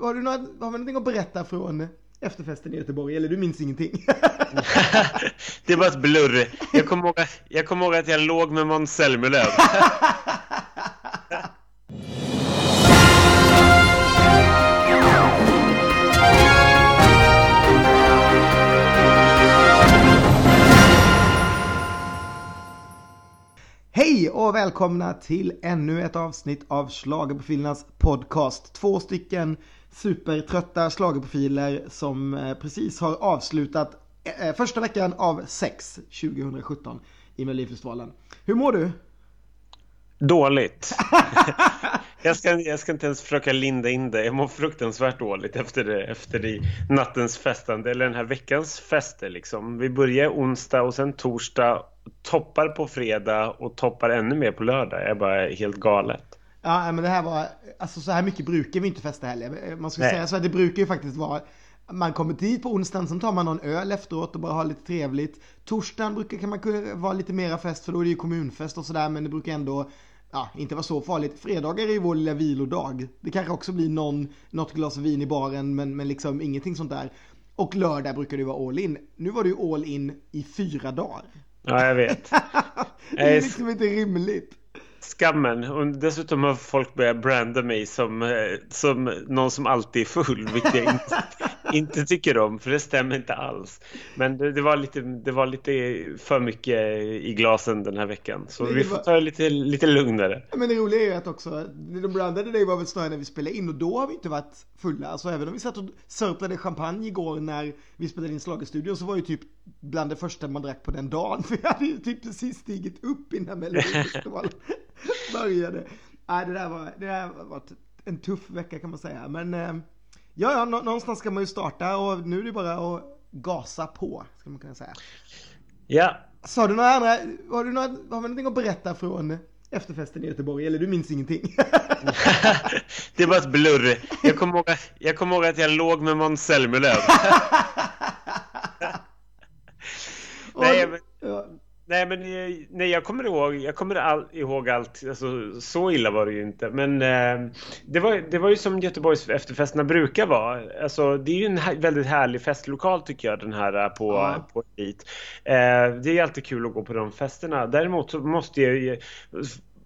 Har du, några, har du någonting att berätta från efterfesten i Göteborg eller du minns ingenting? det var ett blurr. Jag kommer ihåg, jag kommer ihåg att jag låg med Måns Zelmerlöw. Hej och välkomna till ännu ett avsnitt av Schlagerprofilernas podcast. Två stycken supertrötta schlagerprofiler som eh, precis har avslutat eh, eh, första veckan av sex 2017 i Melodifestivalen. Hur mår du? Dåligt. jag, ska, jag ska inte ens försöka linda in det. Jag mår fruktansvärt dåligt efter, det, efter det, nattens festande, eller den här veckans fester. Liksom. Vi börjar onsdag och sen torsdag, toppar på fredag och toppar ännu mer på lördag. Jag är bara helt galet. Ja, men det här var, alltså så här mycket brukar vi inte festa heller. Man ska Nej. säga så här, det brukar ju faktiskt vara man kommer dit på onsdagen, sen tar man någon öl efteråt och bara har lite trevligt. Torsdagen brukar kan man vara lite mera fest för då är det ju kommunfest och sådär men det brukar ändå ja, inte vara så farligt. Fredagar är ju vår lilla vilodag. Det kanske också blir någon, något glas vin i baren men, men liksom ingenting sånt där. Och lördag brukar det vara all in. Nu var det ju all in i fyra dagar. Ja, jag vet. det är liksom inte rimligt skammen. Och dessutom har folk börjat branda mig som, eh, som någon som alltid är full, vilket jag inte, inte tycker om, för det stämmer inte alls. Men det, det, var lite, det var lite för mycket i glasen den här veckan, så vi får ta det lite, lite lugnare. Men det roliga är ju att också, de brandade dig var väl snarare när vi spelade in och då har vi inte varit fulla. Alltså även om vi satt och sörplade champagne igår när vi spelade in Schlagerstudion så var ju typ bland det första man drack på den dagen. För jag hade ju typ precis stigit upp innan Melodifestivalen började. Nej, det där var, det där var en tuff vecka kan man säga. Men eh, ja, ja, någonstans ska man ju starta och nu är det bara att gasa på, ska man kunna säga. Ja. Sa du några andra, har du, några, har du någonting att berätta från efterfesten i Göteborg, eller du minns ingenting? det var ett blurr. Jag kommer ihåg, jag kommer ihåg att jag låg med Måns Zelmerlöw. nej, men, ja. Nej, men nej, jag kommer ihåg, jag kommer all, ihåg allt. Alltså, så illa var det ju inte. Men eh, det, var, det var ju som Göteborgs efterfesterna brukar vara. Alltså, det är ju en väldigt härlig festlokal tycker jag, den här eh, på, ja. på Elit. Eh, det är alltid kul att gå på de festerna. Däremot så måste jag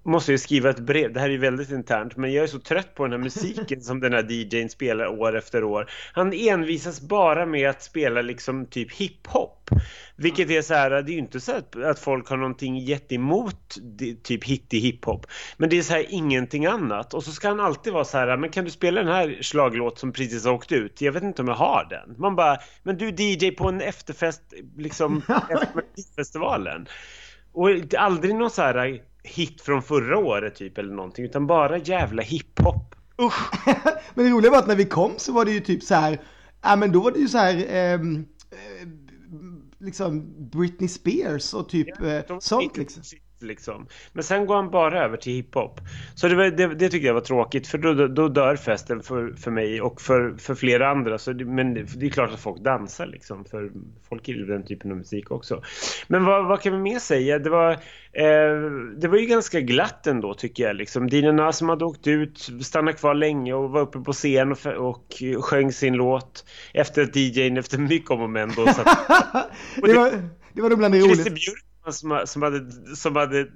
måste jag skriva ett brev. Det här är väldigt internt, men jag är så trött på den här musiken som den här DJn spelar år efter år. Han envisas bara med att spela liksom typ hiphop. Vilket är så här, det är ju inte så att, att folk har någonting jättemot typ hittig hiphop. Men det är så här ingenting annat. Och så ska han alltid vara så här, men kan du spela den här slaglåt som precis har åkt ut? Jag vet inte om jag har den. Man bara, men du är DJ på en efterfest, liksom efter festivalen. Och aldrig någon så här hit från förra året typ eller någonting utan bara jävla hiphop. Usch! men det roliga var att när vi kom så var det ju typ så här, ja men då var det ju så här ehm, eh, liksom Britney Spears och typ ja, eh, sånt liksom liksom. Men sen går han bara över till hiphop. Så det, det, det, tycker jag var tråkigt för då, då dör festen för, för mig och för, för flera andra. Så det, men det är klart att folk dansar liksom för folk gillar den typen av musik också. Men vad, vad kan vi mer säga? Det var, eh, det var ju ganska glatt ändå tycker jag. Liksom. Dina som hade åkt ut, stannade kvar länge och var uppe på scen och, och sjöng sin låt efter att DJn efter mycket om och men då satt... det, var, det var nog bland det roligaste som, som, hade, som hade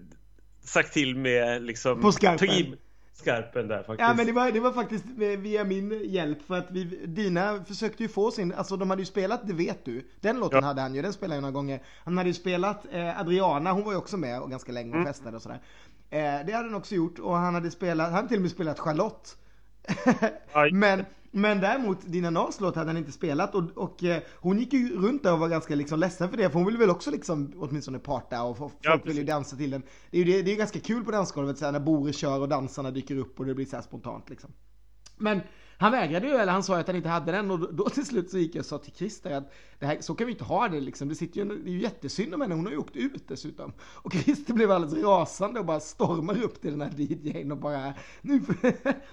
sagt till med liksom... På skarpen. Skarpen där faktiskt. Ja men det var, det var faktiskt via min hjälp för att vi, Dina försökte ju få sin, alltså de hade ju spelat Det vet du. Den låten ja. hade han ju, den spelade jag några gånger. Han hade ju spelat eh, Adriana, hon var ju också med och ganska länge och mm. festade och sådär. Eh, det hade han också gjort och han hade spelat, han hade till och med spelat Charlotte. men men däremot, Dina Nas låt hade han inte spelat och, och eh, hon gick ju runt där och var ganska liksom ledsen för det, för hon ville väl också liksom åtminstone parta och folk ja, vill ju dansa till den. Det är ju det, det är ganska kul på dansgolvet så när Boris kör och dansarna dyker upp och det blir så spontant liksom. Men han vägrade ju, eller han sa att han inte hade den och då, till slut så gick jag och sa till Christer att det här, så kan vi inte ha det liksom. Det, sitter ju, det är ju jättesynd om henne, hon har ju åkt ut dessutom. Och Christer blev alldeles rasande och bara stormar upp till den här DJn och bara nu får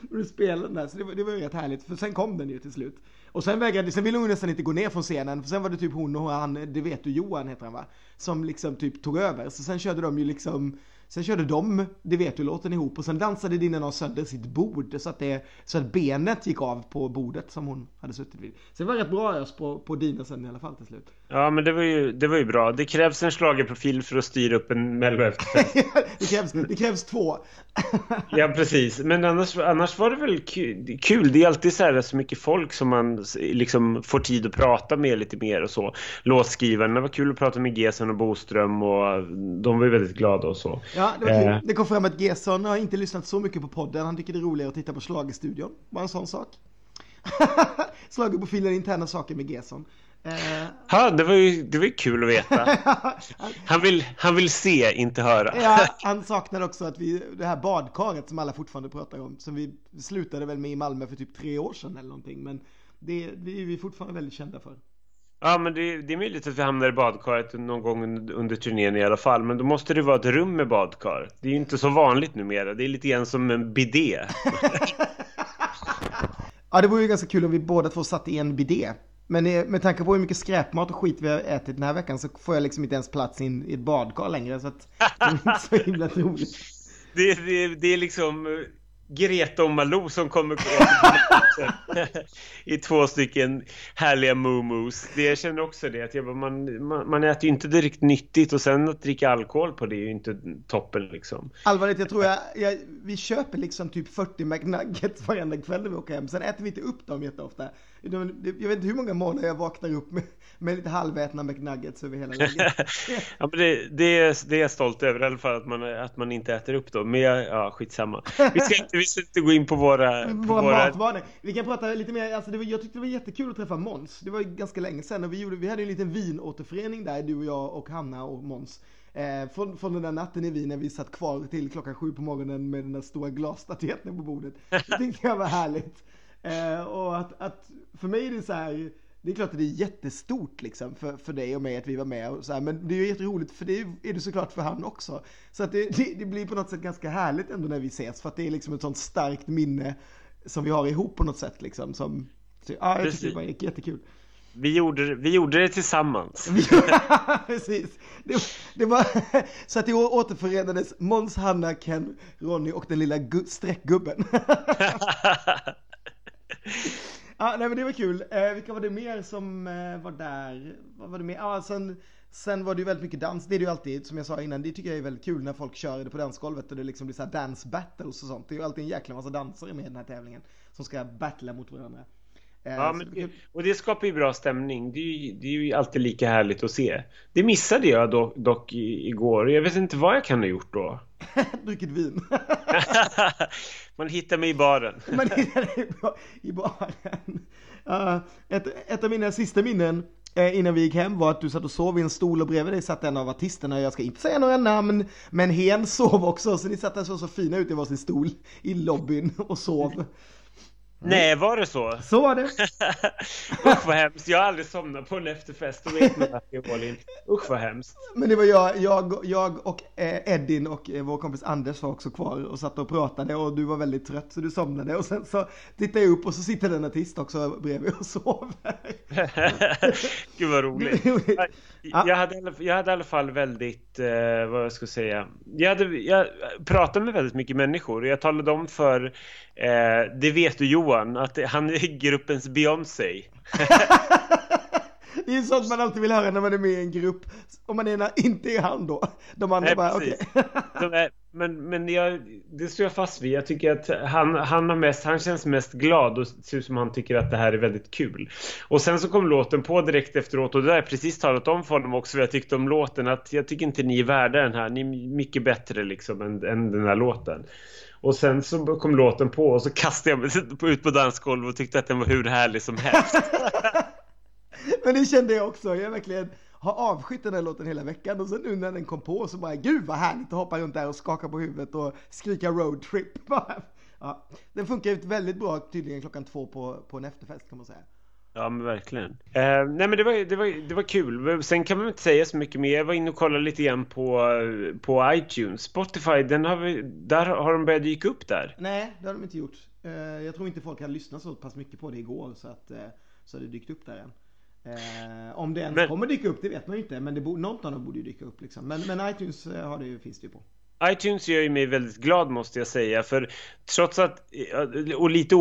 du spela den där. Så det var, det var ju rätt härligt, för sen kom den ju till slut. Och sen vägrade, sen ville hon nästan inte gå ner från scenen, för sen var det typ hon och han, det vet du, Johan heter han va? Som liksom typ tog över. Så sen körde de ju liksom Sen körde de Det vet du-låten ihop och sen dansade Dina någon sönder sitt bord så att, det, så att benet gick av på bordet som hon hade suttit vid. Så det var rätt bra ös på, på Dina sen i alla fall till slut. Ja men det var ju, det var ju bra. Det krävs en schlagerprofil för att styra upp en mello det, krävs, det krävs två. ja precis. Men annars, annars var det väl kul. Det är alltid så här så mycket folk som man liksom får tid att prata med lite mer och så. Låtskrivarna var kul att prata med Gesson och Boström och de var ju väldigt glada och så. Ja, det var kul. Eh. Det kom fram att Gesson har inte lyssnat så mycket på podden. Han tycker det är roligare att titta på Schlagerstudion. Bara en sån sak. Schlagerprofilen interna saker med Gesson. Uh, ha, det var ju det var kul att veta. Han vill, han vill se, inte höra. ja, han saknar också att vi, det här badkaret som alla fortfarande pratar om, som vi slutade väl med i Malmö för typ tre år sedan eller någonting, men det, det är vi fortfarande väldigt kända för. Ja, men det, det, är möjligt att vi hamnar i badkaret någon gång under turnén i alla fall. Men då måste det vara ett rum med badkar. Det är ju inte så vanligt numera. Det är lite grann som en bidé. ja, det vore ju ganska kul om vi båda två satt i en bidé. Men med tanke på hur mycket skräpmat och skit vi har ätit den här veckan så får jag liksom inte ens plats in i ett badkar längre. Så att det är inte så himla roligt. Det, det, det är liksom Greta och Malou som kommer i två stycken härliga momos. Det jag känner också det att jag, man, man, man äter ju inte direkt nyttigt och sen att dricka alkohol på det är ju inte toppen liksom. Allvarligt, jag tror jag, jag vi köper liksom typ 40 McNuggets varenda kväll när vi åker hem. Sen äter vi inte upp dem jätteofta. Jag vet inte hur många månader jag vaknar upp med, med lite halvätna McNuggets över hela väggen. ja, men det, det, är, det är jag stolt över i alla fall att man, att man inte äter upp dem. Men jag, ja, skitsamma. Vi ska inte, vi ska inte gå in på våra... våra, våra... matvanor. Vi kan prata lite mer, alltså det var, jag tyckte det var jättekul att träffa Måns. Det var ju ganska länge sedan och vi, gjorde, vi hade en liten vinåterförening där, du och jag och Hanna och Måns. Eh, från, från den där natten i Wien när vi satt kvar till klockan sju på morgonen med den där stora glasstatyetten på bordet. Det tyckte jag var härligt. Eh, och att, att, för mig är det så här, det är klart att det är jättestort liksom för, för dig och mig att vi var med och så här, men det är ju jätteroligt för det är det såklart för han också. Så att det, det, det, blir på något sätt ganska härligt ändå när vi ses för att det är liksom ett sånt starkt minne som vi har ihop på något sätt liksom. Som, så, ja, jag tycker det var jättekul. Vi gjorde, vi gjorde det tillsammans. Precis. Det, det, var så att det återförenades Måns, Hanna, Ken, Ronny och den lilla streckgubben. ah, nej men det var kul. Eh, vilka var det mer som eh, var där? Vad var det mer? Ah, sen, sen var det ju väldigt mycket dans. Det är det ju alltid, som jag sa innan, det tycker jag är väldigt kul när folk kör det på dansgolvet och det liksom blir så här dance battles och sånt. Det är ju alltid en jäkla massa dansare med i den här tävlingen som ska battla mot varandra. Eh, ja, men, och det skapar ju bra stämning. Det är, ju, det är ju alltid lika härligt att se. Det missade jag dock, dock igår. Jag vet inte vad jag kan ha gjort då. Druckit vin. Man hittar mig i baren. Man hittar dig i baren. Uh, ett, ett av mina sista minnen uh, innan vi gick hem var att du satt och sov i en stol och bredvid dig satt en av artisterna. Jag ska inte säga några namn, men hen sov också. Så ni satt där så, så fina ut i varsin stol i lobbyn och sov. Nej, var det så? Så var det. Usch vad hemskt. Jag har aldrig somnat på en efterfest. Vet Malin. Usch vad hemskt. Men det var jag, jag, jag och eh, Edin och eh, vår kompis Anders var också kvar och satt och pratade och du var väldigt trött så du somnade och sen så tittade jag upp och så sitter det en artist också bredvid och sover. Gud vad roligt. Jag hade, jag hade i alla fall väldigt, eh, vad jag ska säga, jag, hade, jag pratade med väldigt mycket människor. Jag talade om för, eh, det vet du Johan, att han är gruppens Beyoncé. det är sånt man alltid vill höra när man är med i en grupp. Om man är, inte är han då. De andra Nej, bara, okej. Okay. men men jag, det står jag fast vid. Jag tycker att han, han, har mest, han känns mest glad och ser ut som han tycker att det här är väldigt kul. Och sen så kom låten på direkt efteråt och det har jag precis talat om för honom också vad jag tyckte om låten. Att jag tycker inte ni är värda den här. Ni är mycket bättre liksom än, än den här låten. Och sen så kom låten på och så kastade jag mig ut på dansgolvet och tyckte att den var hur härlig som helst. Men det kände jag också. Jag verkligen har avskytt den här låten hela veckan och sen nu när den kom på så bara gud vad härligt att hoppa runt där och skaka på huvudet och skrika roadtrip. ja, den funkar ut väldigt bra tydligen klockan två på, på en efterfest kan man säga. Ja men verkligen. Eh, nej men det var, det, var, det var kul. Sen kan man inte säga så mycket mer. Jag var inne och kollade lite grann på, på iTunes. Spotify, den har vi, där har de börjat dyka upp där. Nej, det har de inte gjort. Eh, jag tror inte folk har lyssnat så pass mycket på det igår så att eh, så har det dykt upp där än. Eh, om det ens men, kommer dyka upp, det vet man ju inte. Men det bo, något av dem borde ju dyka upp liksom. Men, men iTunes eh, har det, finns det ju på. iTunes gör ju mig väldigt glad måste jag säga för trots att och lite,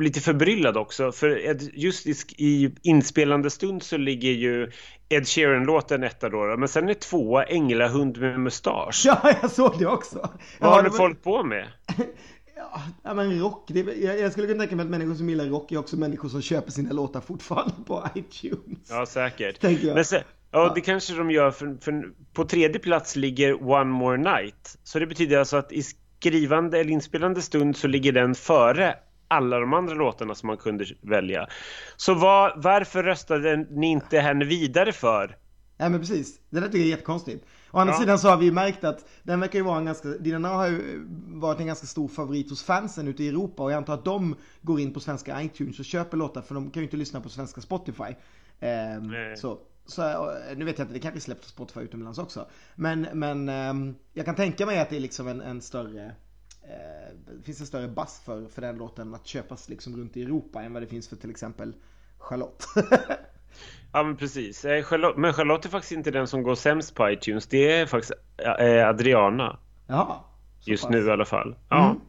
lite förbryllad också för just i inspelande stund så ligger ju Ed Sheeran-låten etta då men sen är tvåa Änglahund med mustasch. Ja, jag såg det också. Vad har ja, folk på med? Ja, men rock. Det, jag, jag skulle kunna tänka mig att människor som gillar rock är också människor som köper sina låtar fortfarande på iTunes. Ja, säkert. Men sen, ja, det kanske de gör för, för på tredje plats ligger One More Night. Så det betyder alltså att i skrivande eller inspelande stund så ligger den före alla de andra låtarna som man kunde välja. Så var, varför röstade ni inte henne vidare för? Ja men precis, det där tycker jag är jättekonstigt. Å andra ja. sidan så har vi ju märkt att den verkar ju vara en ganska, Dinana har ju varit en ganska stor favorit hos fansen ute i Europa och jag antar att de går in på svenska iTunes och köper låtar för de kan ju inte lyssna på svenska Spotify. Eh, så, så, nu vet jag inte, det kanske släpps på Spotify utomlands också. Men, men eh, jag kan tänka mig att det är liksom en, en större eh, det finns en större bass för, för den låten att köpas liksom runt i Europa än vad det finns för till exempel Charlotte. Ja men precis. Eh, men Charlotte är faktiskt inte den som går sämst på iTunes. Det är faktiskt Adriana. Ja. Just pass. nu i alla fall. Ja. Mm.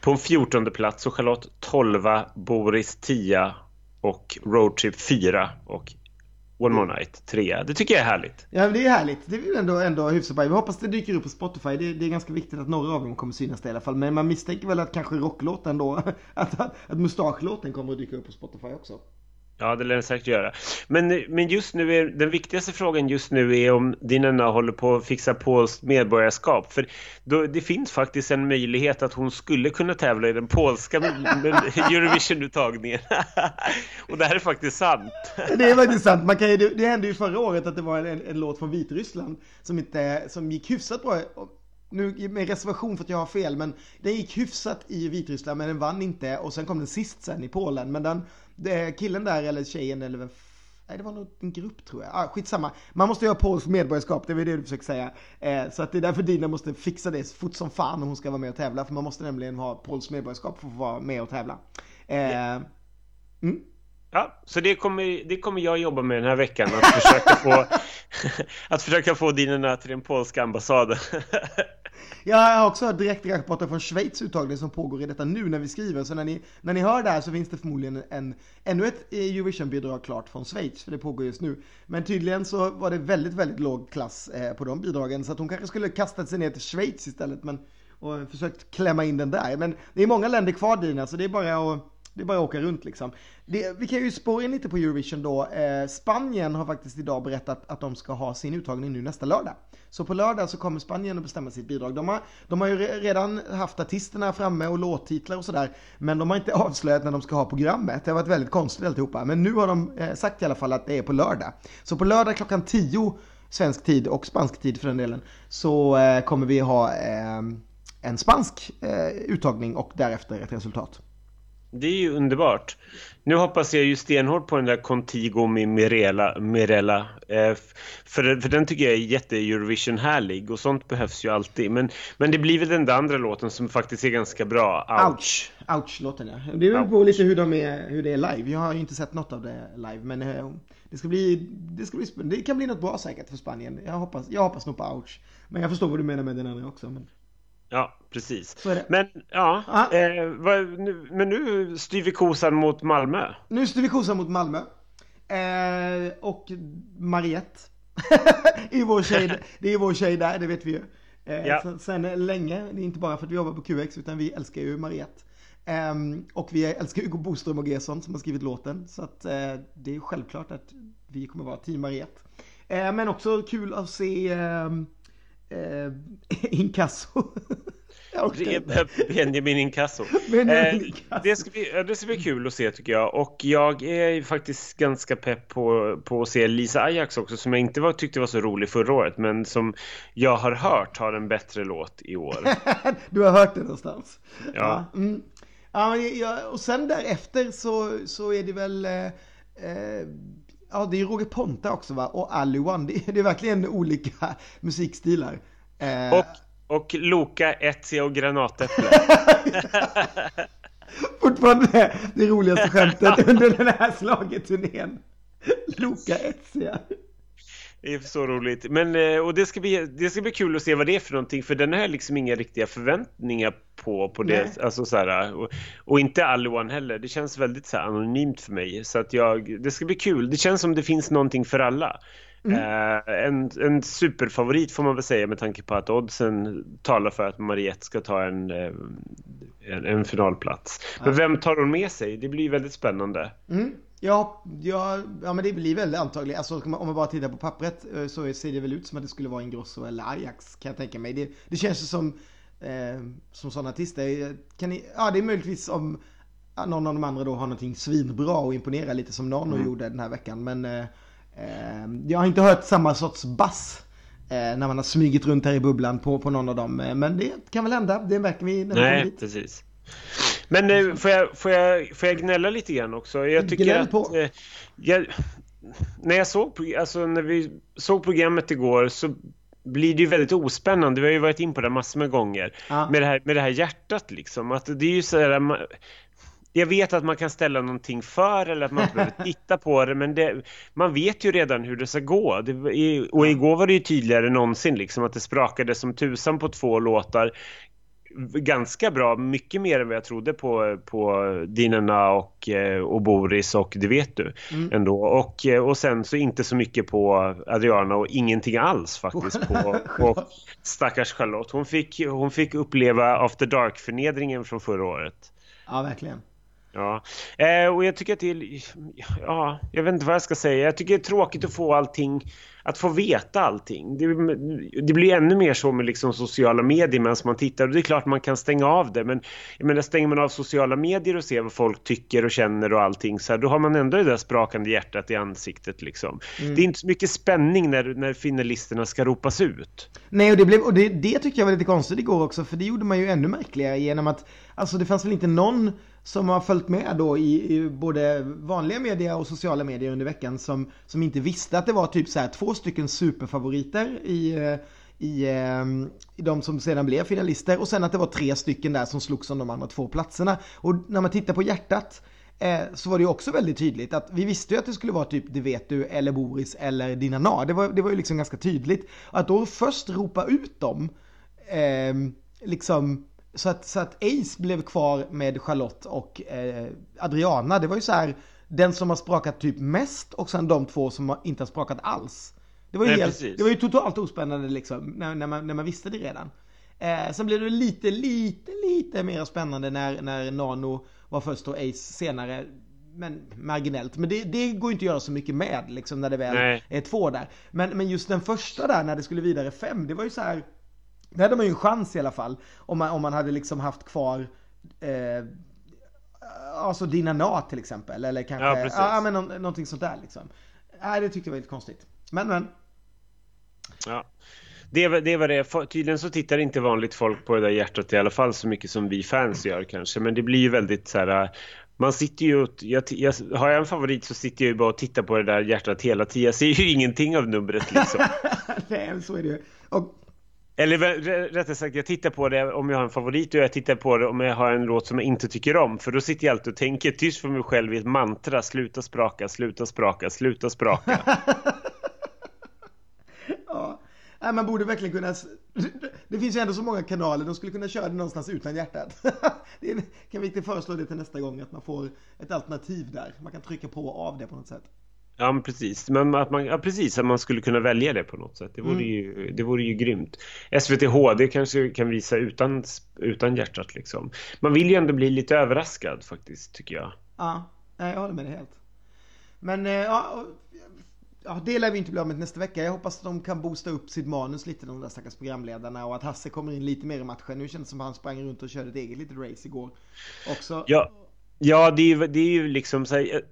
På en fjortonde plats och Charlotte 12, Boris 10 och Roadtrip 4 och One More Night 3. Det tycker jag är härligt. Ja, det är härligt. Det är ändå, ändå hyfsat bra. Vi hoppas det dyker upp på Spotify. Det, det, är ganska viktigt att några av dem kommer synas där i alla fall. Men man misstänker väl att kanske rocklåten då, att, att, att mustaschlåten kommer att dyka upp på Spotify också. Ja, det lär den säkert göra. Men, men just nu är den viktigaste frågan just nu är om Dinana håller på att fixa polskt medborgarskap. För då, det finns faktiskt en möjlighet att hon skulle kunna tävla i den polska Eurovision-uttagningen. Och det här är faktiskt sant. Det är faktiskt sant. Man kan ju, det, det hände ju förra året att det var en, en låt från Vitryssland som, inte, som gick hyfsat bra nu med reservation för att jag har fel, men den gick hyfsat i Vitryssland men den vann inte och sen kom den sist sen i Polen. Men den, det, killen där eller tjejen eller vem Nej, det var nog en grupp tror jag. Ah, skitsamma. Man måste ju ha polskt medborgarskap, det var det du försökte säga. Eh, så att det är därför Dina måste fixa det fort som fan om hon ska vara med och tävla. För man måste nämligen ha polskt medborgarskap för att få vara med och tävla. Eh, mm. Ja, så det kommer, det kommer jag jobba med den här veckan. Att försöka få, att försöka få Dina till den polska ambassaden. Jag har också hört direktrapporter från Schweiz uttagning som pågår i detta nu när vi skriver. Så när ni, när ni hör det här så finns det förmodligen en, ännu ett eh, Eurovision-bidrag klart från Schweiz. För det pågår just nu. Men tydligen så var det väldigt, väldigt låg klass eh, på de bidragen. Så att hon kanske skulle kastat sig ner till Schweiz istället. Men, och försökt klämma in den där. Men det är många länder kvar Dina, så det är bara att det är bara att åka runt liksom. Det, vi kan ju spåra in lite på Eurovision då. Eh, Spanien har faktiskt idag berättat att de ska ha sin uttagning nu nästa lördag. Så på lördag så kommer Spanien att bestämma sitt bidrag. De har, de har ju redan haft artisterna framme och låttitlar och sådär. Men de har inte avslöjat när de ska ha programmet. Det har varit väldigt konstigt alltihopa. Men nu har de eh, sagt i alla fall att det är på lördag. Så på lördag klockan 10 svensk tid och spansk tid för den delen så eh, kommer vi ha eh, en spansk eh, uttagning och därefter ett resultat. Det är ju underbart. Nu hoppas jag ju stenhårt på den där Contigo med Mirella. Mirella eh, för, för den tycker jag är jätte-Eurovision-härlig och sånt behövs ju alltid. Men, men det blir väl den där andra låten som faktiskt är ganska bra. Ouch! Ouch-låten ja. Det beror på lite hur, de är, hur det är live. Jag har ju inte sett något av det live. Men eh, det, ska bli, det, ska bli, det kan bli något bra säkert för Spanien. Jag hoppas, jag hoppas nog på ouch. Men jag förstår vad du menar med den andra också. Men... Ja, precis. Men ja, eh, vad, nu, men nu styr vi kosan mot Malmö. Nu styr vi kosan mot Malmö. Eh, och Mariette. är vår tjej, det är vår tjej där, det vet vi ju. Eh, ja. Sen länge, det är inte bara för att vi jobbar på QX utan vi älskar ju Mariette. Eh, och vi älskar Hugo Boström och Gesson som har skrivit låten. Så att eh, det är självklart att vi kommer vara team Mariette. Eh, men också kul att se ehm, eh, inkasso. Benjamin Inkasso. Benjamin eh, det, ska bli, det ska bli kul att se tycker jag. Och jag är faktiskt ganska pepp på, på att se Lisa Ajax också som jag inte var, tyckte var så rolig förra året men som jag har hört har en bättre låt i år. du har hört det någonstans? Ja. ja, mm. ja och sen därefter så, så är det väl eh, eh Ja, det är Roger Ponta också va? Och Aliwan. Det, det är verkligen olika musikstilar. Eh... Och, och Loka, Etsy och Granatäpple. Fortfarande det roligaste skämtet under den här slageturnén. Loka Etsy. Det är så roligt. Men, eh, och det ska, bli, det ska bli kul att se vad det är för någonting, för den har liksom inga riktiga förväntningar på. på det. Alltså, så här, och, och inte One heller. Det känns väldigt så här, anonymt för mig. Så att jag, det ska bli kul. Det känns som det finns någonting för alla. Mm. Uh, en, en superfavorit får man väl säga med tanke på att oddsen talar för att Mariette ska ta en, eh, en, en finalplats. Men vem tar hon med sig? Det blir väldigt spännande. Mm. Ja, ja, ja, men det blir väl antagligen, alltså om man bara tittar på pappret eh, så ser det väl ut som att det skulle vara Ingrosso eller Ajax kan jag tänka mig. Det, det känns ju som, eh, som sådana artister, kan ni, ja det är möjligtvis om någon av de andra då har någonting svinbra och imponera lite som Nano mm. gjorde den här veckan. Men eh, eh, jag har inte hört samma sorts bass eh, när man har smugit runt här i bubblan på, på någon av dem. Eh, men det kan väl hända, det märker vi när vi Nej, precis. Men eh, får, jag, får, jag, får jag gnälla lite grann också? Jag tycker Gnäll på. att... Eh, jag, när, jag såg, alltså, när vi såg programmet igår så blir det ju väldigt ospännande. Vi har ju varit in på det massor med gånger. Ja. Med, det här, med det här hjärtat liksom. Att det är ju så här, jag vet att man kan ställa någonting för eller att man behöver titta på det men det, man vet ju redan hur det ska gå. Det, och igår var det ju tydligare än någonsin liksom att det sprakade som tusan på två låtar ganska bra, mycket mer än vad jag trodde på, på Dinena och, eh, och Boris och det vet du mm. ändå. Och, eh, och sen så inte så mycket på Adriana och ingenting alls faktiskt på, på stackars Charlotte. Hon fick, hon fick uppleva After Dark-förnedringen från förra året. Ja, verkligen. Ja, eh, och jag tycker att det är, ja, jag vet inte vad jag ska säga. Jag tycker det är tråkigt att få allting, att få veta allting. Det, det blir ännu mer så med liksom sociala medier medan man tittar. Och det är klart man kan stänga av det, men jag menar, stänger man av sociala medier och ser vad folk tycker och känner och allting så här, då har man ändå det där sprakande hjärtat i ansiktet liksom. Mm. Det är inte så mycket spänning när, när finalisterna ska ropas ut. Nej, och det, blev, och det, det tycker jag var lite konstigt igår också, för det gjorde man ju ännu märkligare genom att, alltså det fanns väl inte någon som har följt med då i, i, både vanliga media och sociala medier under veckan som, som inte visste att det var typ så här två stycken superfavoriter i, eh, i, eh, i de som sedan blev finalister och sen att det var tre stycken där som slogs om de andra två platserna. Och när man tittar på hjärtat eh, så var det ju också väldigt tydligt att vi visste ju att det skulle vara typ Det vet du eller Boris eller Dinana. Det var, det var ju liksom ganska tydligt. Att då först ropa ut dem eh, liksom så att, så att Ace blev kvar med Charlotte och eh, Adriana. Det var ju så här den som har sprakat typ mest och sen de två som inte har sprakat alls. Det var ju, Nej, helt, det var ju totalt ospännande liksom när, när, man, när man visste det redan. Eh, sen blev det lite, lite, lite mer spännande när, när Nano var först och Ace senare. Men marginellt. Men det, det går ju inte att göra så mycket med liksom när det väl Nej. är två där. Men, men just den första där när det skulle vidare fem, det var ju så här det hade man ju en chans i alla fall. Om man, om man hade liksom haft kvar eh, Alltså Dina Na till exempel. Eller kanske, ja, ja men nå någonting sånt där liksom. Nej, det tyckte jag var lite konstigt. Men men. Ja. Det var, det var det. Tydligen så tittar inte vanligt folk på det där hjärtat i alla fall så mycket som vi fans gör kanske. Men det blir ju väldigt så här. Man sitter ju jag, jag, har jag en favorit så sitter jag ju bara och tittar på det där hjärtat hela tiden. Jag ser ju ingenting av numret liksom. Nej, så är det ju. Och eller rättare sagt, jag tittar på det om jag har en favorit och jag tittar på det om jag har en låt som jag inte tycker om. För då sitter jag alltid och tänker tyst för mig själv i ett mantra. Sluta spraka, sluta spraka, sluta spraka. ja, man borde verkligen kunna... Det finns ju ändå så många kanaler, de skulle kunna köra det någonstans utan hjärtat. det kan vi inte föreslå det till nästa gång, att man får ett alternativ där. Man kan trycka på och av det på något sätt. Ja, men precis. Men att man, ja, precis, att man skulle kunna välja det på något sätt. Det vore, mm. ju, det vore ju grymt. SVT HD kanske kan visa utan, utan hjärtat liksom. Man vill ju ändå bli lite överraskad faktiskt, tycker jag. Ja, jag håller med dig helt. Men eh, ja, ja, det lär vi inte bli av med nästa vecka. Jag hoppas att de kan boosta upp sitt manus lite, de där stackars programledarna. Och att Hasse kommer in lite mer i matchen. Nu känns det som att han sprang runt och körde ett eget litet race igår. Också. Ja. Ja, det är, det är ju liksom så här,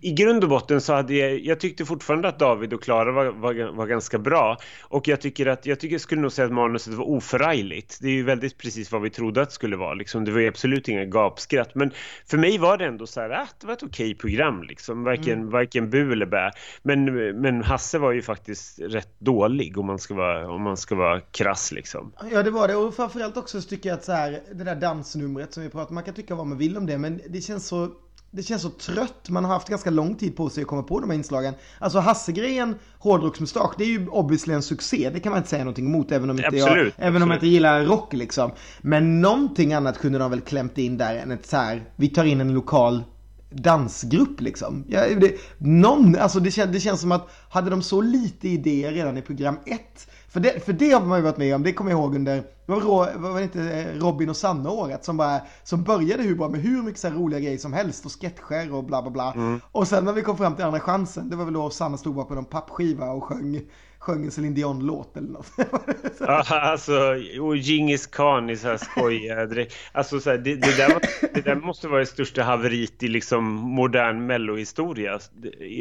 I grund och botten så hade jag, jag tyckte fortfarande att David och Klara var, var, var, ganska bra. Och jag tycker att, jag tycker jag skulle nog säga att manuset var oförargligt. Det är ju väldigt precis vad vi trodde att det skulle vara. Liksom, det var ju absolut inga gapskratt. Men för mig var det ändå så här, att ah, det var ett okej program liksom. Varken, mm. varken bu eller bä. Men, men Hasse var ju faktiskt rätt dålig om man ska vara, om man ska vara krass liksom. Ja, det var det. Och framförallt också så tycker jag att så här, det där dansnumret som vi pratade om, man kan tycka vad man vill om det, men det känns så det känns så trött. Man har haft ganska lång tid på sig att komma på de här inslagen. Alltså Hasse-grejen, hårdrocksmustasch, det är ju obviously en succé. Det kan man inte säga någonting emot även om inte absolut, jag, absolut. även om jag inte gillar rock liksom. Men någonting annat kunde de väl klämt in där än ett så här, vi tar in en lokal dansgrupp liksom. Ja, det, någon, alltså det, kän, det känns som att hade de så lite idéer redan i program 1 för det, för det har man ju varit med om, det kommer jag ihåg under, det var, var det inte eh, Robin och Sanna året som bara, som började hur bra med hur mycket så roliga grejer som helst och sketcher och bla bla bla. Mm. Och sen när vi kom fram till andra chansen, det var väl då Sanna stod bakom en pappskiva och sjöng sjöng en Céline Dion-låt eller något. ja, alltså, och Djingis Khan i så här skoj. alltså, så här, det, det, där var, det där måste vara det största haveriet i liksom modern mellohistoria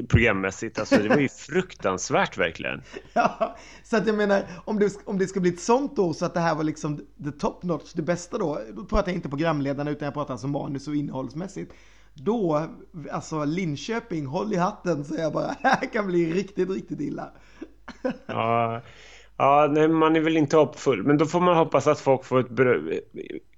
programmässigt. Alltså, det var ju fruktansvärt verkligen. Ja, så att jag menar, om det, om det ska bli ett sånt då, så att det här var liksom the top notch, det bästa då, då pratar jag inte programledarna utan jag pratar alltså manus och innehållsmässigt. Då, alltså Linköping, håll i hatten, så jag bara, det här kan bli riktigt, riktigt illa ja, ja nej, man är väl inte hoppfull. Men då får man hoppas att folk får ett,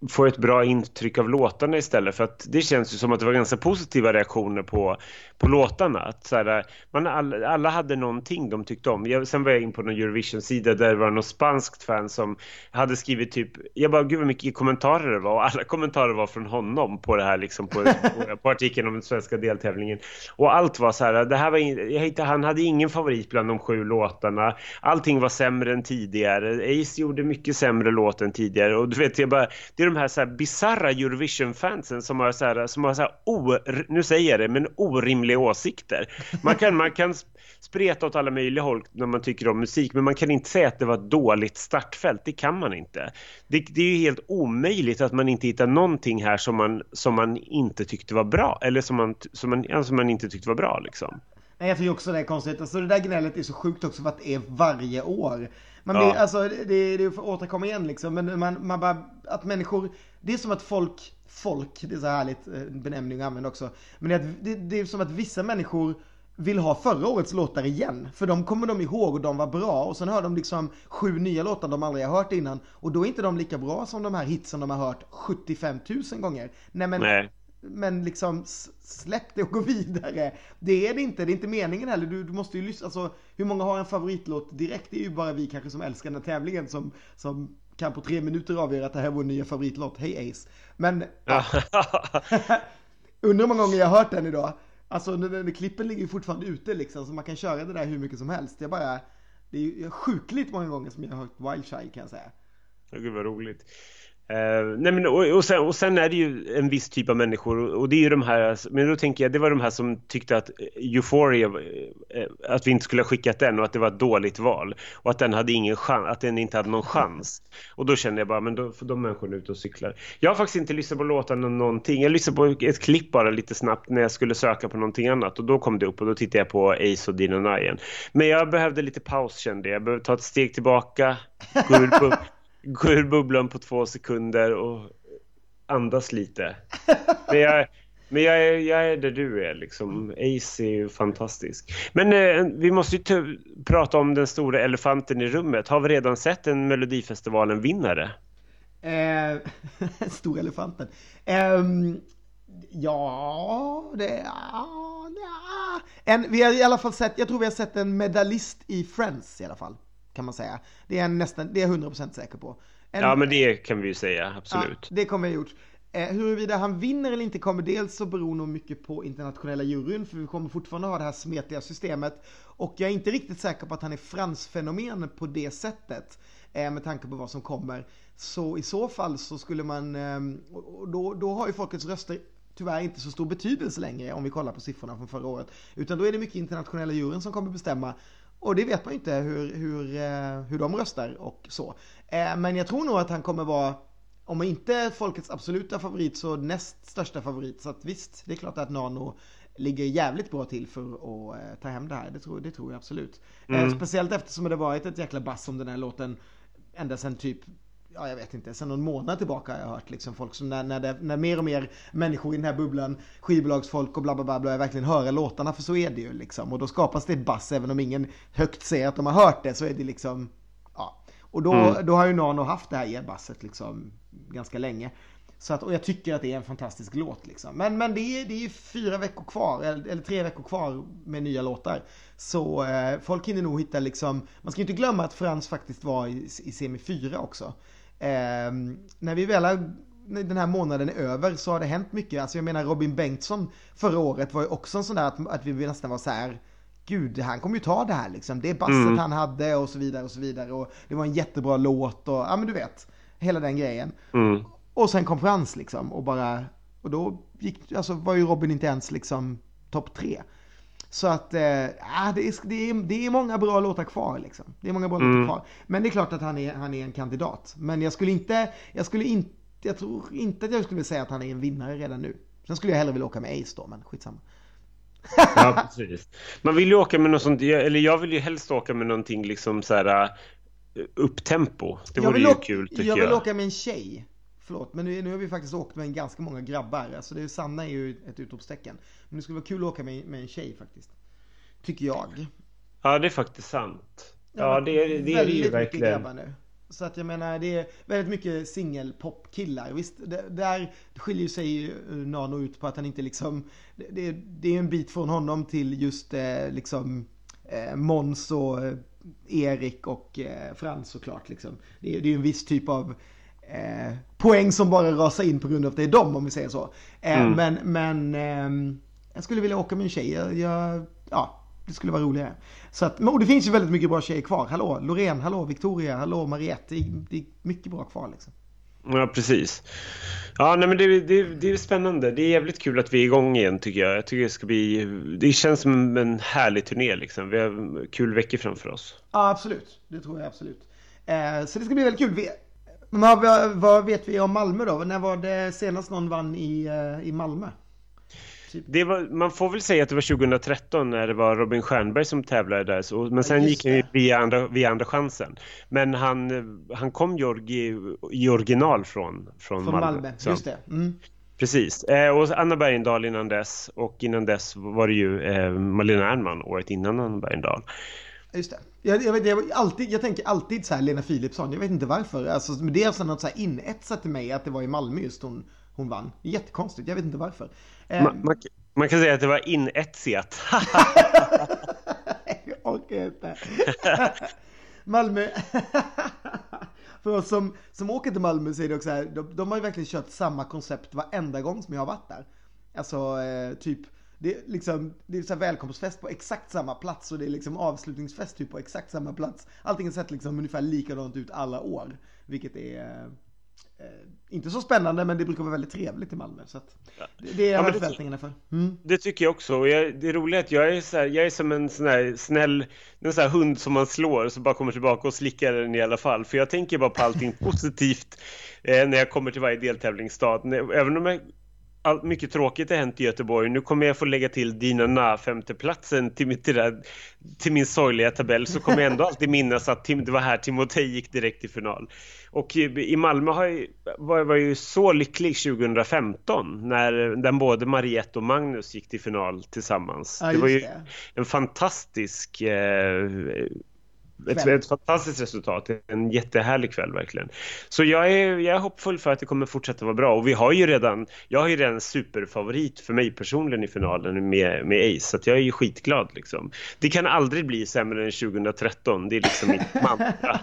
får ett bra intryck av låtarna istället. För att det känns ju som att det var ganska positiva reaktioner på, på låtarna. Att så här, man, alla, alla hade någonting de tyckte om. Jag, sen var jag in på någon Eurovision-sida där det var något spanskt fan som hade skrivit typ, jag bara gud vad mycket kommentarer det var. Och alla kommentarer var från honom på det här liksom på, på, på artikeln om den svenska deltävlingen. Och allt var så här, det här var, jag hittade, han hade ingen favorit bland de sju låtarna. Allting var sämre än tidigare. Ace gjorde mycket sämre låt än tidigare. Och du vet, jag bara, det är de här så här bizarra Eurovision-fansen som har så här, som har så här o, nu säger jag det, men orimliga åsikter. Man kan, man kan spreta åt alla möjliga håll när man tycker om musik, men man kan inte säga att det var ett dåligt startfält. Det kan man inte. Det, det är ju helt omöjligt att man inte hittar någonting här som man, som man inte tyckte var bra, eller som man, som man, som man inte tyckte var bra liksom. Nej, jag tycker också det är konstigt. Alltså det där gnället är så sjukt också för att det är varje år. Man blir, ja. alltså, det, det är för att återkomma igen liksom, men man, man bara, att människor, det är som att folk, folk, det är så härligt eh, benämning att använda också, men det är, att, det, det är som att vissa människor vill ha förra årets låtar igen. För de kommer de ihåg och de var bra och sen hör de liksom sju nya låtar de aldrig har hört innan. Och då är inte de lika bra som de här hitsen de har hört 75 000 gånger. Nej men Nej men liksom släpp det och gå vidare. Det är det inte, det är inte meningen heller. Du, du måste ju lyssna, alltså hur många har en favoritlåt direkt? Det är ju bara vi kanske som älskar den här tävlingen som, som kan på tre minuter avgöra att det här är vår nya favoritlåt. Hej Ace. Men ja. undrar hur många gånger jag har hört den idag. Alltså när klippen ligger ju fortfarande ute liksom, så man kan köra det där hur mycket som helst. Jag bara, det är ju sjukligt många gånger som jag har hört Wild Child kan jag säga. Gud vad roligt. Uh, nej men, och, och, sen, och sen är det ju en viss typ av människor och det är ju de här, men då tänker jag det var de här som tyckte att eh, Euphoria, eh, att vi inte skulle ha skickat den och att det var ett dåligt val och att den hade ingen chans, att den inte hade någon chans. Och då kände jag bara, men då får de människorna ut och cyklar. Jag har faktiskt inte lyssnat på låtarna någonting, jag lyssnade på ett klipp bara lite snabbt när jag skulle söka på någonting annat och då kom det upp och då tittade jag på Ace och Dino Nyan. Men jag behövde lite paus kände jag, jag behövde ta ett steg tillbaka, gå ur på gå ur bubblan på två sekunder och andas lite. Men jag, men jag, är, jag är där du är liksom. Ace är ju fantastisk. Men eh, vi måste ju prata om den stora elefanten i rummet. Har vi redan sett en Melodifestivalen-vinnare? Eh, stora elefanten. Eh, ja, det... Ja, ja. En, vi har i alla fall sett, jag tror vi har sett en medalist i Friends i alla fall kan man säga. Det är jag nästan, det är 100% säker på. En, ja, men det kan vi ju säga, absolut. Ja, det kommer jag gjort. Eh, huruvida han vinner eller inte kommer dels så beror nog mycket på internationella juryn, för vi kommer fortfarande ha det här smetiga systemet. Och jag är inte riktigt säker på att han är fransfenomen på det sättet, eh, med tanke på vad som kommer. Så i så fall så skulle man, eh, då, då har ju folkets röster tyvärr inte så stor betydelse längre om vi kollar på siffrorna från förra året. Utan då är det mycket internationella juryn som kommer bestämma och det vet man ju inte hur, hur, eh, hur de röstar och så. Eh, men jag tror nog att han kommer vara, om inte folkets absoluta favorit så näst största favorit. Så att visst, det är klart att Nano ligger jävligt bra till för att eh, ta hem det här. Det tror, det tror jag absolut. Mm. Speciellt eftersom det varit ett jäkla bass om den här låten ända sedan typ ja jag vet inte, sen någon månad tillbaka har jag hört liksom folk som när, när, det, när mer och mer människor i den här bubblan, skivbolagsfolk och bla bla bla börjar verkligen höra låtarna för så är det ju liksom. Och då skapas det ett bass även om ingen högt säger att de har hört det så är det liksom, ja. Och då, mm. då har ju Nano haft det här e-basset liksom ganska länge. Så att, och jag tycker att det är en fantastisk låt liksom. Men, men det, är, det är fyra veckor kvar, eller, eller tre veckor kvar med nya låtar. Så eh, folk hinner nog hitta liksom, man ska ju inte glömma att Frans faktiskt var i, i semi 4 också. Eh, när vi väl har när den här månaden är över så har det hänt mycket. Alltså jag menar Robin Bengtsson förra året var ju också en sån där att, att vi nästan var så här Gud, han kommer ju ta det här liksom. Det är basset mm. han hade och så vidare och så vidare. Och det var en jättebra låt och ja men du vet. Hela den grejen. Mm. Och sen kom Frans liksom och bara, och då gick, alltså var ju Robin inte ens liksom topp tre. Så att, eh, det, är, det, är, det är många bra låtar kvar liksom. Det är många bra mm. låtar kvar. Men det är klart att han är, han är en kandidat. Men jag skulle inte, jag skulle inte, jag tror inte att jag skulle säga att han är en vinnare redan nu. Sen skulle jag hellre vilja åka med Ace då, men skitsamma. ja, precis. Man vill ju åka med något sånt, eller jag vill ju helst åka med någonting liksom så här uh, upptempo. Det vore ju kul tycker jag. Jag vill åka med en tjej. Förlåt, men nu, nu har vi faktiskt åkt med en ganska många grabbar. Alltså det, Sanna är ju ett utropstecken. Men det skulle vara kul att åka med, med en tjej faktiskt. Tycker jag. Ja, det är faktiskt sant. Ja, det, är, det är det ju verkligen. grabbar nu. Så att jag menar, det är väldigt mycket singelpopkillar. Visst, det, där skiljer sig Nano ut på att han inte liksom... Det, det är en bit från honom till just eh, liksom eh, Måns och eh, Erik och eh, Frans såklart. Liksom. Det, det är en viss typ av eh, poäng som bara rasar in på grund av att det är dem om vi säger så. Eh, mm. Men, men eh, jag skulle vilja åka med en tjej. Jag, jag, ja, det skulle vara roligare. Så att, och det finns ju väldigt mycket bra tjejer kvar. Hallå Loreen, hallå Victoria, hallå Mariette. Det det är mycket bra kvar liksom. Ja, precis. Ja, nej, men det, det, det är spännande. Det är jävligt kul att vi är igång igen tycker jag. Jag tycker det ska bli... Det känns som en härlig turné liksom. Vi har kul veckor framför oss. Ja, absolut. Det tror jag absolut. Eh, så det ska bli väldigt kul. Men vad, vad, vet vi om Malmö då? När var det senast någon vann i, eh, i Malmö? Typ. Var, man får väl säga att det var 2013 när det var Robin Stjernberg som tävlade där. Så, men sen ja, gick han via andra, via andra chansen. Men han, han kom Jorgi i original från, från, från Malmö. Malmö. Just det. Mm. Precis. Eh, och Anna Bergendahl innan dess. Och innan dess var det ju eh, Malena Ernman året innan Anna Bergendahl. Just det. Jag, jag, vet, jag, alltid, jag tänker alltid så här Lena Philipsson, jag vet inte varför. Alltså, men det är alltså något så här inetsat till mig att det var i Malmö just hon, hon vann. Jättekonstigt, jag vet inte varför. Eh, man, man, man, kan säga att det var inetsat. jag orkar inte. Malmö. För oss som, som åker till Malmö så är det också här, de, de har ju verkligen kört samma koncept varenda gång som jag har varit där. Alltså eh, typ det är liksom, det är så välkomstfest på exakt samma plats och det är liksom avslutningsfest typ på exakt samma plats. Allting har sett liksom ungefär likadant ut alla år. Vilket är eh, inte så spännande men det brukar vara väldigt trevligt i Malmö. Så ja. det, är jag ja, förväntningarna för. Mm. Det tycker jag också. Jag, det är roligt att jag är, så här, jag är som en sån här snäll en sån här hund som man slår så bara kommer tillbaka och slickar den i alla fall. För jag tänker bara på allting positivt eh, när jag kommer till varje deltävlingsstad. Även om jag allt mycket tråkigt har hänt i Göteborg. Nu kommer jag få lägga till Dina Na femteplatsen till, till, till min sorgliga tabell så kommer jag ändå alltid minnas att det var här Timotej gick direkt till final. Och i Malmö har jag, var jag ju så lycklig 2015 när den både Mariette och Magnus gick till final tillsammans. Ja, det var ju det. en fantastisk eh, ett, ett, fantastiskt resultat. En jättehärlig kväll verkligen. Så jag är, jag är hoppfull för att det kommer fortsätta vara bra. Och vi har ju redan, jag har ju redan superfavorit för mig personligen i finalen med, med Ace. Så jag är ju skitglad liksom. Det kan aldrig bli sämre än 2013. Det är liksom mitt mantra.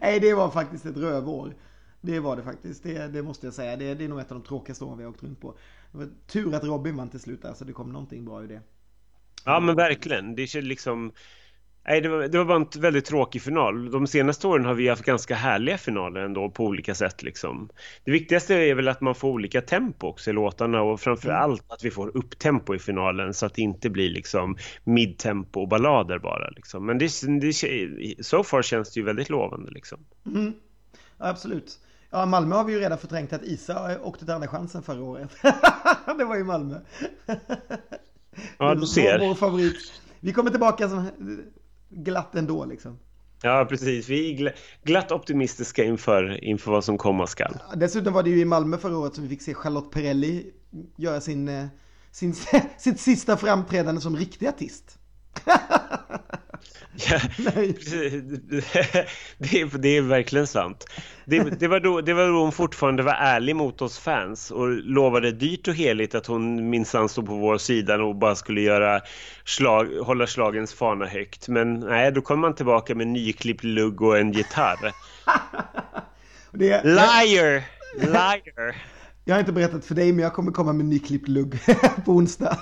Nej, det var faktiskt ett rövår. Det var det faktiskt. Det, det måste jag säga. Det, det, är nog ett av de tråkigaste åren vi har åkt runt på. Det var tur att Robin vann till slut. Alltså det kom någonting bra ur det. Ja men verkligen. Det är liksom Nej, det var, det var bara en väldigt tråkig final. De senaste åren har vi haft ganska härliga finaler ändå på olika sätt. Liksom. Det viktigaste är väl att man får olika tempo också i låtarna och framförallt mm. att vi får upp tempo i finalen så att det inte blir liksom midtempo och ballader bara. Liksom. Men det, det, so far känns det ju väldigt lovande. Liksom. Mm. Absolut. Ja, Malmö har vi ju redan förträngt att Isa åkte till andra chansen förra året. det var ju Malmö. Ja, du ser. Vår, vår favorit. Vi kommer tillbaka som glatt ändå liksom. Ja, precis. Vi är glatt optimistiska inför, inför vad som komma skall. Dessutom var det ju i Malmö förra året som vi fick se Charlotte Perrelli göra sin, eh, sin, sitt sista framträdande som riktig artist. Ja, det, är, det är verkligen sant. Det, det, var då, det var då hon fortfarande var ärlig mot oss fans och lovade dyrt och heligt att hon minsann stod på vår sida och bara skulle göra slag, hålla slagens fana högt. Men nej, då kom man tillbaka med nyklippt lugg och en gitarr. det, Liar! Liar! Jag har inte berättat för dig, men jag kommer komma med nyklippt lugg på onsdag.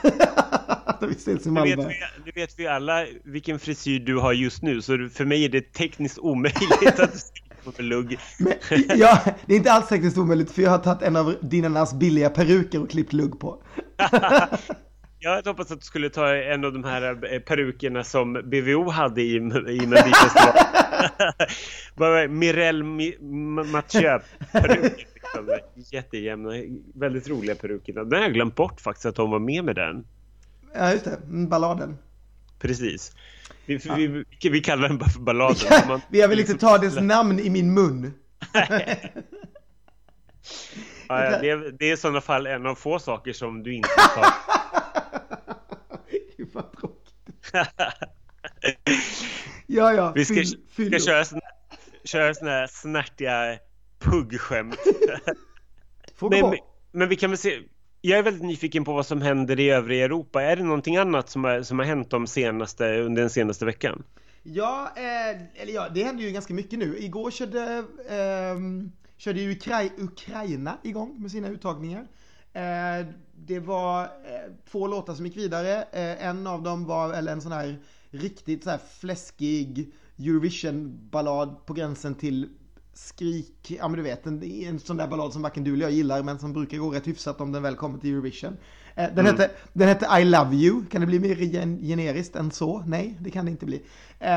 Vi ses i Malmö. Nu vet, vi, nu vet vi alla vilken frisyr du har just nu, så för mig är det tekniskt omöjligt att på lugg. Men, ja, det är inte alls tekniskt omöjligt, för jag har tagit en av dina billiga peruker och klippt lugg på. Jag hade hoppats att du skulle ta en av de här eh, perukerna som BVO hade i, i Melodifestivalen. Mirelle Mathieu peruker. Liksom. Jättejämna, väldigt roliga perukerna. Den har jag glömt bort faktiskt att de var med med den. Ja just det, balladen. Precis. Vi, ja. vi, vi, kallar den bara för balladen. Ja, man, vi har väl inte ta dess namn i min mun. ja, det, är, det är i sådana fall en av få saker som du inte tar. Gud vad tråkigt. ja, ja. Vi ska, fyll, fyll ska köra, såna, köra såna här snärtiga puggskämt. men, men vi kan väl se. Jag är väldigt nyfiken på vad som händer i övriga Europa. Är det någonting annat som har, som har hänt de senaste, under den senaste veckan? Ja, eh, eller ja, det händer ju ganska mycket nu. Igår körde, eh, körde ju Ukra Ukraina igång med sina uttagningar. Eh, det var eh, två låtar som gick vidare. Eh, en av dem var, eller en sån här riktigt så här fläskig Eurovision-ballad på gränsen till skrik, ja men du vet en, en sån där ballad som varken du eller jag gillar men som brukar gå rätt hyfsat om den väl kommer till Eurovision. Eh, den, mm. hette, den hette I Love You, kan det bli mer generiskt än så? Nej, det kan det inte bli.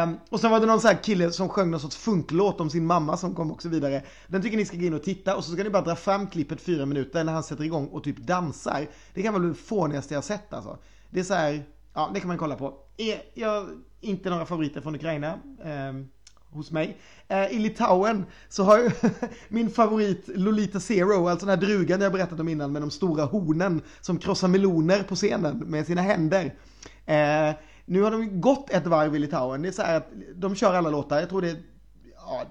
Um, och sen var det någon sån här kille som sjöng någon sorts funklåt om sin mamma som kom också vidare. Den tycker ni ska gå in och titta och så ska ni bara dra fram klippet fyra minuter när han sätter igång och typ dansar. Det kan vara det fånigaste jag sett alltså. Det är så här, ja det kan man kolla på. Jag, inte några favoriter från Ukraina. Um, hos mig. Eh, I Litauen så har jag min favorit Lolita Zero, alltså den här drugan jag berättat om innan med de stora hornen som krossar meloner på scenen med sina händer. Eh, nu har de gått ett varv i Litauen. Det är så här att de kör alla låtar. Jag tror det är, ja,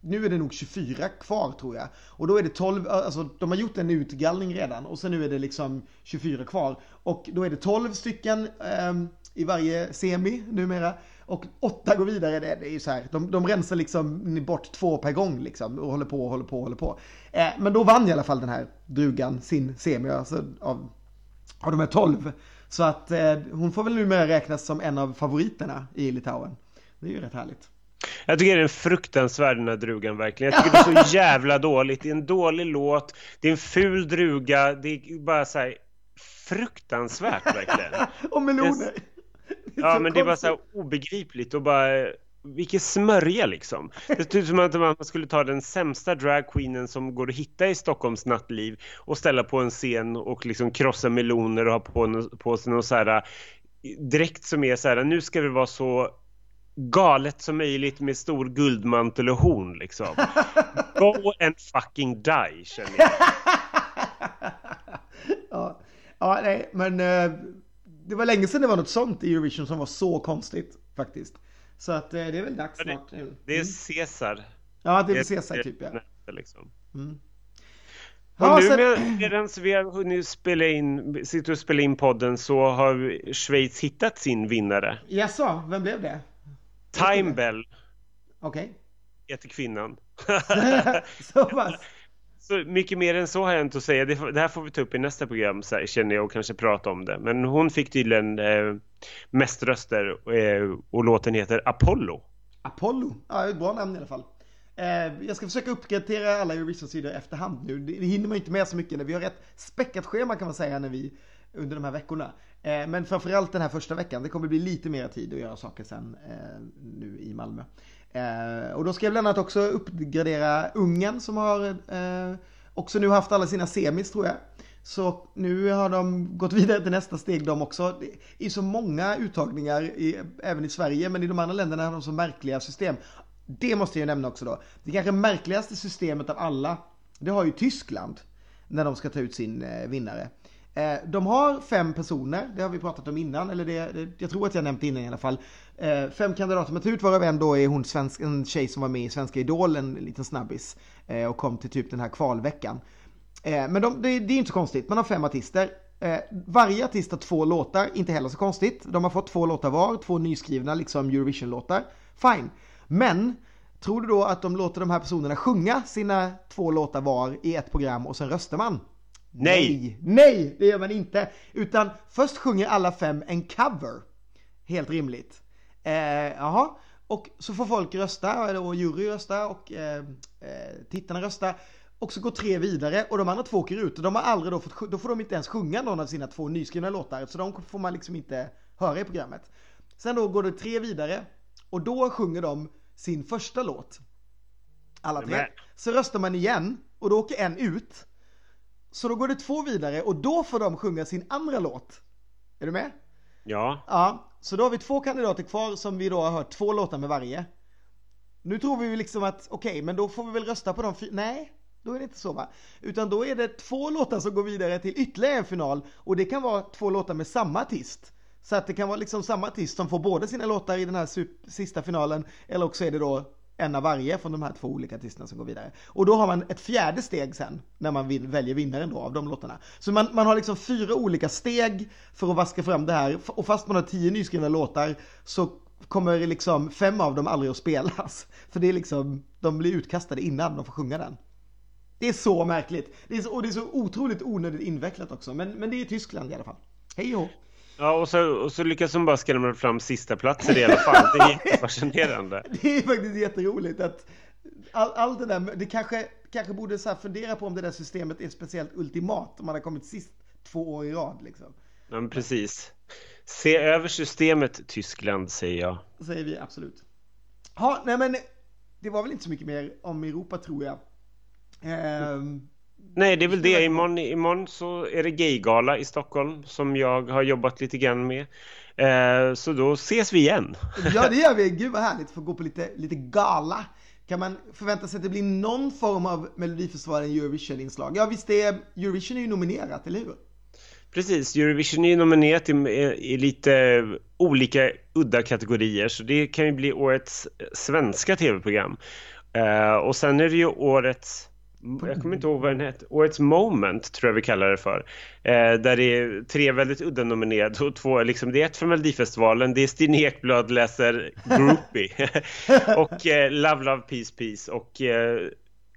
nu är det nog 24 kvar tror jag. Och då är det 12, alltså de har gjort en utgallning redan och sen nu är det liksom 24 kvar. Och då är det 12 stycken eh, i varje semi numera. Och åtta går vidare, det, det är ju så här, de, de rensar liksom bort två per gång liksom och håller på och håller på och håller på. Eh, men då vann i alla fall den här drugan sin semi, alltså av, av de här tolv. Så att eh, hon får väl numera räknas som en av favoriterna i Litauen. Det är ju rätt härligt. Jag tycker det är en fruktansvärd den här drugan verkligen. Jag tycker det är så jävla dåligt. Det är en dålig låt, det är en ful druga, det är bara så här fruktansvärt verkligen. och meloner. Ja, men det bara så obegripligt och bara vilken smörja liksom. Det ser ut som att man skulle ta den sämsta dragqueenen som går att hitta i Stockholms nattliv och ställa på en scen och liksom krossa meloner och ha på, på sig någon så här dräkt som är så här, nu ska det vara så galet som möjligt med stor guldmantel och horn liksom. Go and fucking die känner jag. ja, ja nej, men uh det var länge sedan det var något sånt i Eurovision som var så konstigt faktiskt. Så att eh, det är väl dags snart. Det, det är mm. Caesar. Ja, det är Caesar typ ja. Liksom. Mm. Och nu med, medan vi har hunnit spela in, sitter och spela in podden så har Schweiz hittat sin vinnare. Jaså, vem blev det? Time Bell. Okej. Okay. Heter kvinnan. så pass. Så mycket mer än så har jag inte att säga. Det, det här får vi ta upp i nästa program så här, känner jag och kanske prata om det. Men hon fick tydligen eh, mest röster eh, och låten heter Apollo. Apollo? Ja, ett bra namn i alla fall. Eh, jag ska försöka uppgradera alla Eurovision-sidor efterhand nu. Det, det hinner man inte med så mycket. Vi har ett späckat schema kan man säga när vi under de här veckorna. Eh, men framförallt den här första veckan. Det kommer bli lite mer tid att göra saker sen eh, nu i Malmö. Eh, och då ska jag bland annat också uppgradera Ungern som har eh, också nu haft alla sina semis tror jag. Så nu har de gått vidare till nästa steg de också. Det är så många uttagningar, i, även i Sverige, men i de andra länderna har de så märkliga system. Det måste jag ju nämna också då. Det kanske märkligaste systemet av alla, det har ju Tyskland när de ska ta ut sin eh, vinnare. Eh, de har fem personer, det har vi pratat om innan, eller det, det jag tror att jag nämnt innan i alla fall. Eh, fem kandidater med ut varav en då är hon svensk, en tjej som var med i Svenska Idol, en liten snabbis. Eh, och kom till typ den här kvalveckan. Eh, men de, det, det, är inte så konstigt, man har fem artister. Eh, varje artist har två låtar, inte heller så konstigt. De har fått två låtar var, två nyskrivna liksom Eurovision-låtar. Fine. Men tror du då att de låter de här personerna sjunga sina två låtar var i ett program och sen röstar man? Nej! Nej, det gör man inte. Utan först sjunger alla fem en cover. Helt rimligt. Eh, jaha. Och så får folk rösta, och jury rösta och eh, eh, tittarna rösta. Och så går tre vidare och de andra två åker ut. Och de har aldrig då fått, då får de inte ens sjunga någon av sina två nyskrivna låtar. Så de får man liksom inte höra i programmet. Sen då går det tre vidare och då sjunger de sin första låt. Alla tre. Så röstar man igen och då åker en ut. Så då går det två vidare och då får de sjunga sin andra låt. Är du med? Ja. Ja, så då har vi två kandidater kvar som vi då har hört två låtar med varje. Nu tror vi liksom att, okej, okay, men då får vi väl rösta på de fyra. Nej, då är det inte så va? Utan då är det två låtar som går vidare till ytterligare en final och det kan vara två låtar med samma artist. Så att det kan vara liksom samma artist som får båda sina låtar i den här sista finalen eller också är det då en av varje från de här två olika artisterna som går vidare. Och då har man ett fjärde steg sen när man vill, väljer vinnaren då av de låtarna. Så man, man har liksom fyra olika steg för att vaska fram det här och fast man har tio nyskrivna låtar så kommer liksom fem av dem aldrig att spelas. För det är liksom, de blir utkastade innan de får sjunga den. Det är så märkligt. Det är så, och det är så otroligt onödigt invecklat också. Men, men det är Tyskland i alla fall. Hej och Ja, och så, och så lyckas de bara skrämma fram sista platser i alla fall. Det är jättefascinerande. det är faktiskt jätteroligt att all, allt det där, det kanske, kanske borde så fundera på om det där systemet är speciellt ultimat om man har kommit sist två år i rad liksom. Ja, men precis. Se över systemet Tyskland, säger jag. Säger vi absolut. Ja, nej men det var väl inte så mycket mer om Europa tror jag. Ehm, Nej, det är väl det. Imorgon, imorgon så är det gaygala i Stockholm som jag har jobbat lite grann med. Eh, så då ses vi igen. ja, det gör vi. Gud vad härligt att få gå på lite, lite gala. Kan man förvänta sig att det blir någon form av Melodifestivalen Eurovision-inslag? Ja, visst är Eurovision är ju nominerat, eller hur? Precis, Eurovision är ju nominerat i, i, lite olika udda kategorier så det kan ju bli årets svenska tv-program. Eh, och sen är det ju årets jag kommer inte ihåg vad den heter. Årets Moment tror jag vi kallar det för. Eh, där det är tre väldigt udda nominerade och två, liksom, det är ett från Melodifestivalen, det är Stina Ekblad läser Groupie och eh, Love Love Peace Peace och eh,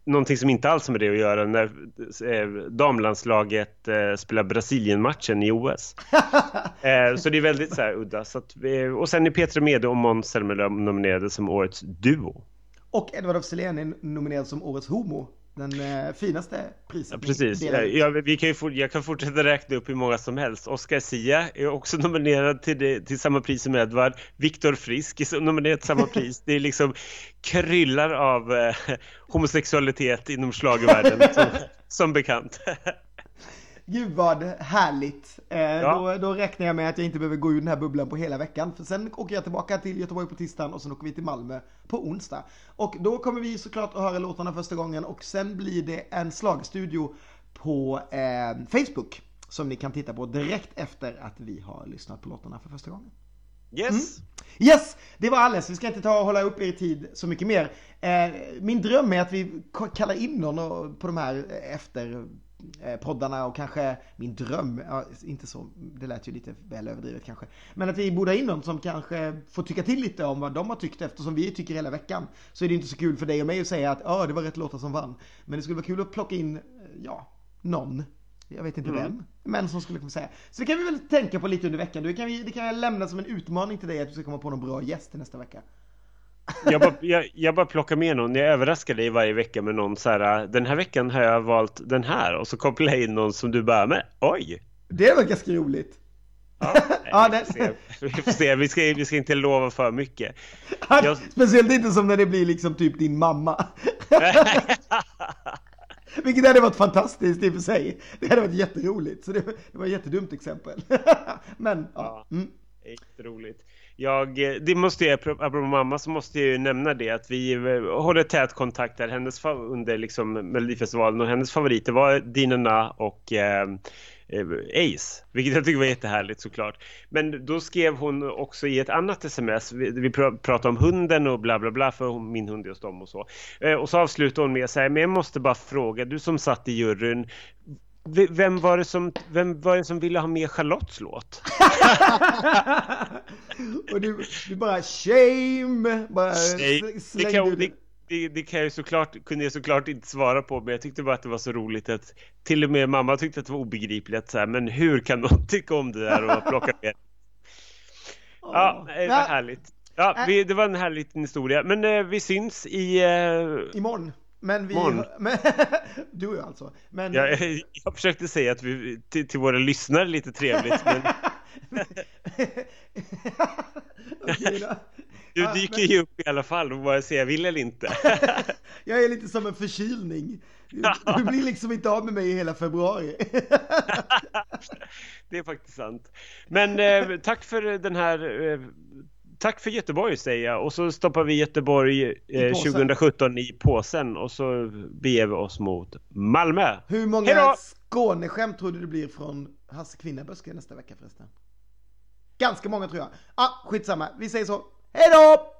någonting som inte alls har med det att göra när eh, damlandslaget eh, spelar Brasilien-matchen i OS. eh, så det är väldigt så här udda. Så att, och sen är Petra Mede och Måns Zelmerlöw nominerade som årets duo. Och Edvard af Sillén är nominerad som årets homo den eh, finaste priset. Ja, precis. Ja, vi kan ju jag kan fortsätta räkna upp hur många som helst. Oscar Sia är också nominerad till, det, till samma pris som Edvard. Viktor Frisk är nominerad till samma pris. Det är liksom kryllar av eh, homosexualitet inom schlagervärlden som, som bekant. Gud vad härligt. Eh, ja. då, då räknar jag med att jag inte behöver gå ur den här bubblan på hela veckan. För sen åker jag tillbaka till Göteborg på tisdagen och sen åker vi till Malmö på onsdag. Och då kommer vi såklart att höra låtarna första gången och sen blir det en slagstudio på eh, Facebook. Som ni kan titta på direkt efter att vi har lyssnat på låtarna för första gången. Yes! Mm. Yes! Det var alles. Vi ska inte ta och hålla upp er tid så mycket mer. Eh, min dröm är att vi kallar in någon på de här efter Eh, poddarna och kanske min dröm, ja, inte så, det lät ju lite väl överdrivet kanske. Men att vi borde ha in någon som kanske får tycka till lite om vad de har tyckt eftersom vi tycker hela veckan. Så är det inte så kul för dig och mig att säga att ja, det var rätt låtar som vann. Men det skulle vara kul att plocka in, eh, ja, någon. Jag vet inte mm. vem, men som skulle kunna säga. Så det kan vi väl tänka på lite under veckan. Det kan, vi, det kan jag lämna som en utmaning till dig att du ska komma på någon bra gäst till nästa vecka. Jag bara, jag, jag bara plockar med någon. Jag överraskar dig varje vecka med någon så här. Den här veckan har jag valt den här och så kopplar jag in någon som du bara med. Oj! Det var ganska roligt. Ja, nej, vi, får se. vi får se. Vi ska, vi ska inte lova för mycket. Jag... Speciellt inte som när det blir liksom typ din mamma. Vilket hade varit fantastiskt i och för sig. Det hade varit jätteroligt. Så det, det var ett jättedumt exempel. Men, ja. ja mm. Jätteroligt. Jag, eh, det måste jag, apropå mamma så måste jag ju nämna det att vi eh, håller tät kontakt där hennes, under liksom Melodifestivalen och hennes favoriter var Dinana och eh, eh, Ace. Vilket jag tycker var jättehärligt såklart. Men då skrev hon också i ett annat sms, vi, vi pratade om hunden och bla bla bla för min hund är hos dem och så. Eh, och så avslutade hon med att säga, men jag måste bara fråga, du som satt i juryn, vem var, det som, vem var det som ville ha med Charlottes låt? och du, du bara shame, bara slängde det kan, det, det, det, kan jag såklart, kunde jag såklart inte svara på men jag tyckte bara att det var så roligt att till och med mamma tyckte att det var obegripligt så här, men hur kan någon tycka om det där och plocka med? Ja, det var härligt. Ja, vi, det var en härlig liten historia. Men eh, vi syns i... Eh... Imorgon. Men vi... Men, du och jag alltså. Men... Ja, jag, jag försökte säga att vi, till, till våra lyssnare lite trevligt, men... okay, du dyker men... ju upp i alla fall, vare sig jag vill eller inte. jag är lite som en förkylning. Du blir liksom inte av med mig i hela februari. det är faktiskt sant. Men eh, tack för den här eh, tack för Göteborg säger jag och så stoppar vi Göteborg eh, 2017 i påsen och så beger vi oss mot Malmö. Hur många Skåneskämt tror du det blir från Hasse Kvinnaböske nästa vecka förresten? Ganska många tror jag. Ah, skitsamma, vi säger så. Hej då!